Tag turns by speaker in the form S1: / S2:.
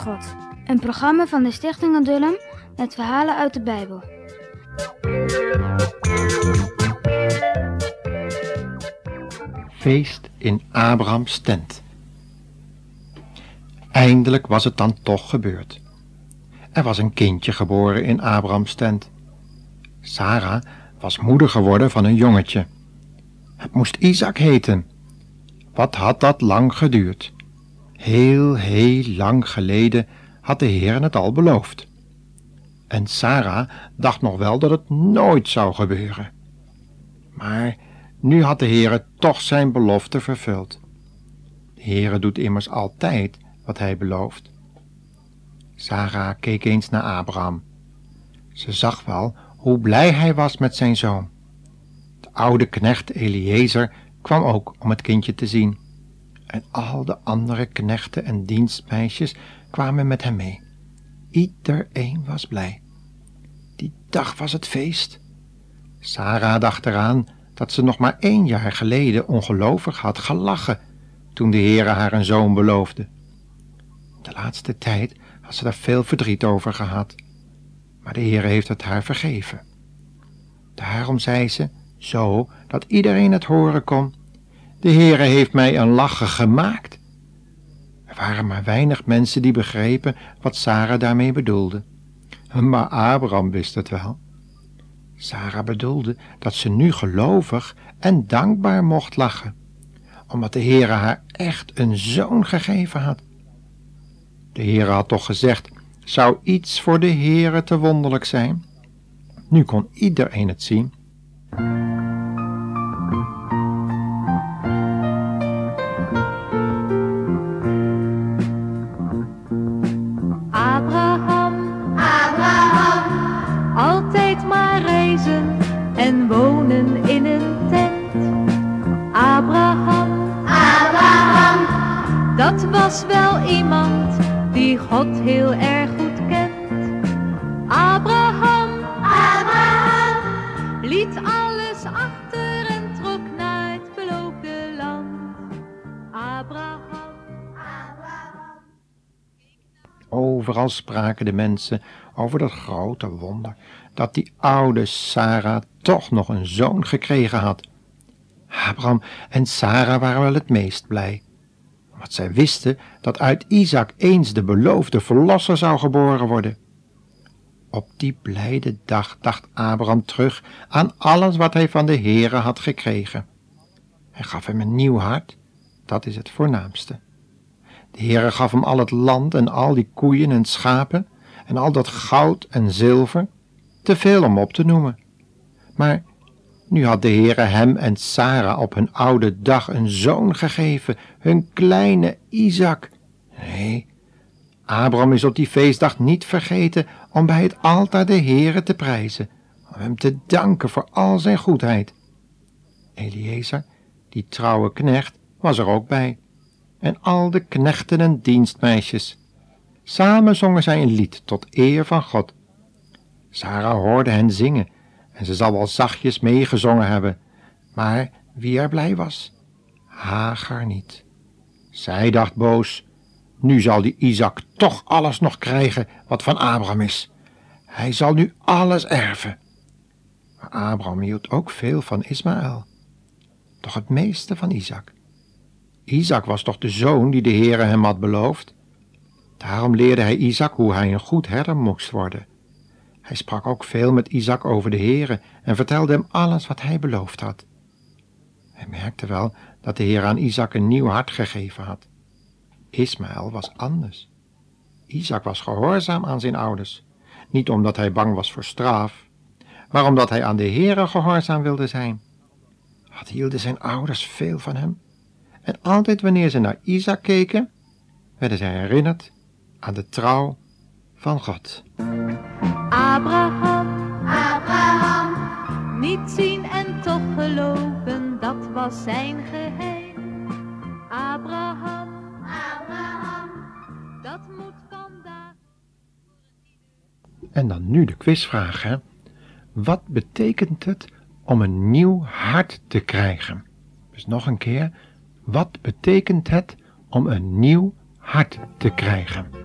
S1: God. Een programma van de Stichting Adullam met verhalen uit de Bijbel.
S2: Feest in Abrahams tent. Eindelijk was het dan toch gebeurd. Er was een kindje geboren in Abrahams tent. Sarah was moeder geworden van een jongetje. Het moest Isaac heten. Wat had dat lang geduurd? Heel, heel lang geleden had de Heer het al beloofd. En Sarah dacht nog wel dat het nooit zou gebeuren. Maar nu had de Heer toch zijn belofte vervuld. De Heere doet immers altijd wat hij belooft. Sarah keek eens naar Abraham. Ze zag wel hoe blij hij was met zijn zoon. De oude knecht Eliezer kwam ook om het kindje te zien. En al de andere knechten en dienstmeisjes kwamen met hem mee. Iedereen was blij. Die dag was het feest. Sarah dacht eraan dat ze nog maar één jaar geleden ongelovig had gelachen toen de Heere haar een zoon beloofde. De laatste tijd had ze daar veel verdriet over gehad, maar de Heere heeft het haar vergeven. Daarom zei ze, zo dat iedereen het horen kon, de Heere heeft mij een lachen gemaakt. Er waren maar weinig mensen die begrepen wat Sarah daarmee bedoelde. Maar Abraham wist het wel. Sarah bedoelde dat ze nu gelovig en dankbaar mocht lachen, omdat de Heere haar echt een zoon gegeven had. De Heere had toch gezegd, zou iets voor de Heere te wonderlijk zijn? Nu kon iedereen het zien.
S3: Dat was wel iemand die God heel erg goed kent. Abraham, Abraham, liet alles achter en trok naar het beloofde land. Abraham.
S2: Overal spraken de mensen over dat grote wonder dat die oude Sarah toch nog een zoon gekregen had. Abraham en Sarah waren wel het meest blij, want zij wisten dat uit Isaac eens de beloofde verlosser zou geboren worden. Op die blijde dag dacht Abraham terug aan alles wat hij van de Heere had gekregen. Hij gaf hem een nieuw hart, dat is het voornaamste. De Heere gaf hem al het land en al die koeien en schapen en al dat goud en zilver, te veel om op te noemen. Maar nu had de Heere hem en Sarah op hun oude dag een zoon gegeven, hun kleine Isaac. Nee, Abraham is op die feestdag niet vergeten om bij het altaar de Heere te prijzen, om hem te danken voor al zijn goedheid. Eliezer, die trouwe knecht, was er ook bij en al de knechten en dienstmeisjes. Samen zongen zij een lied tot eer van God. Sarah hoorde hen zingen en ze zal wel zachtjes meegezongen hebben, maar wie er blij was? Hagar niet. Zij dacht boos, nu zal die Isaac toch alles nog krijgen wat van Abraham is. Hij zal nu alles erven. Maar Abraham hield ook veel van Ismaël, toch het meeste van Isaac. Isaac was toch de zoon die de Heere hem had beloofd? Daarom leerde hij Isaac hoe hij een goed herder moest worden. Hij sprak ook veel met Isaac over de Heere en vertelde hem alles wat hij beloofd had. Hij merkte wel dat de Heer aan Isaac een nieuw hart gegeven had. Ismaël was anders. Isaac was gehoorzaam aan zijn ouders, niet omdat hij bang was voor straf, maar omdat hij aan de Heere gehoorzaam wilde zijn. Wat hielden zijn ouders veel van hem? En altijd wanneer ze naar Isaac keken, werden zij herinnerd aan de trouw van God.
S3: Abraham, Abraham, niet zien en toch geloven, dat was zijn geheim. Abraham, Abraham, dat moet vandaag.
S2: En dan nu de quizvraag, hè? Wat betekent het om een nieuw hart te krijgen? Dus nog een keer, wat betekent het om een nieuw hart te krijgen?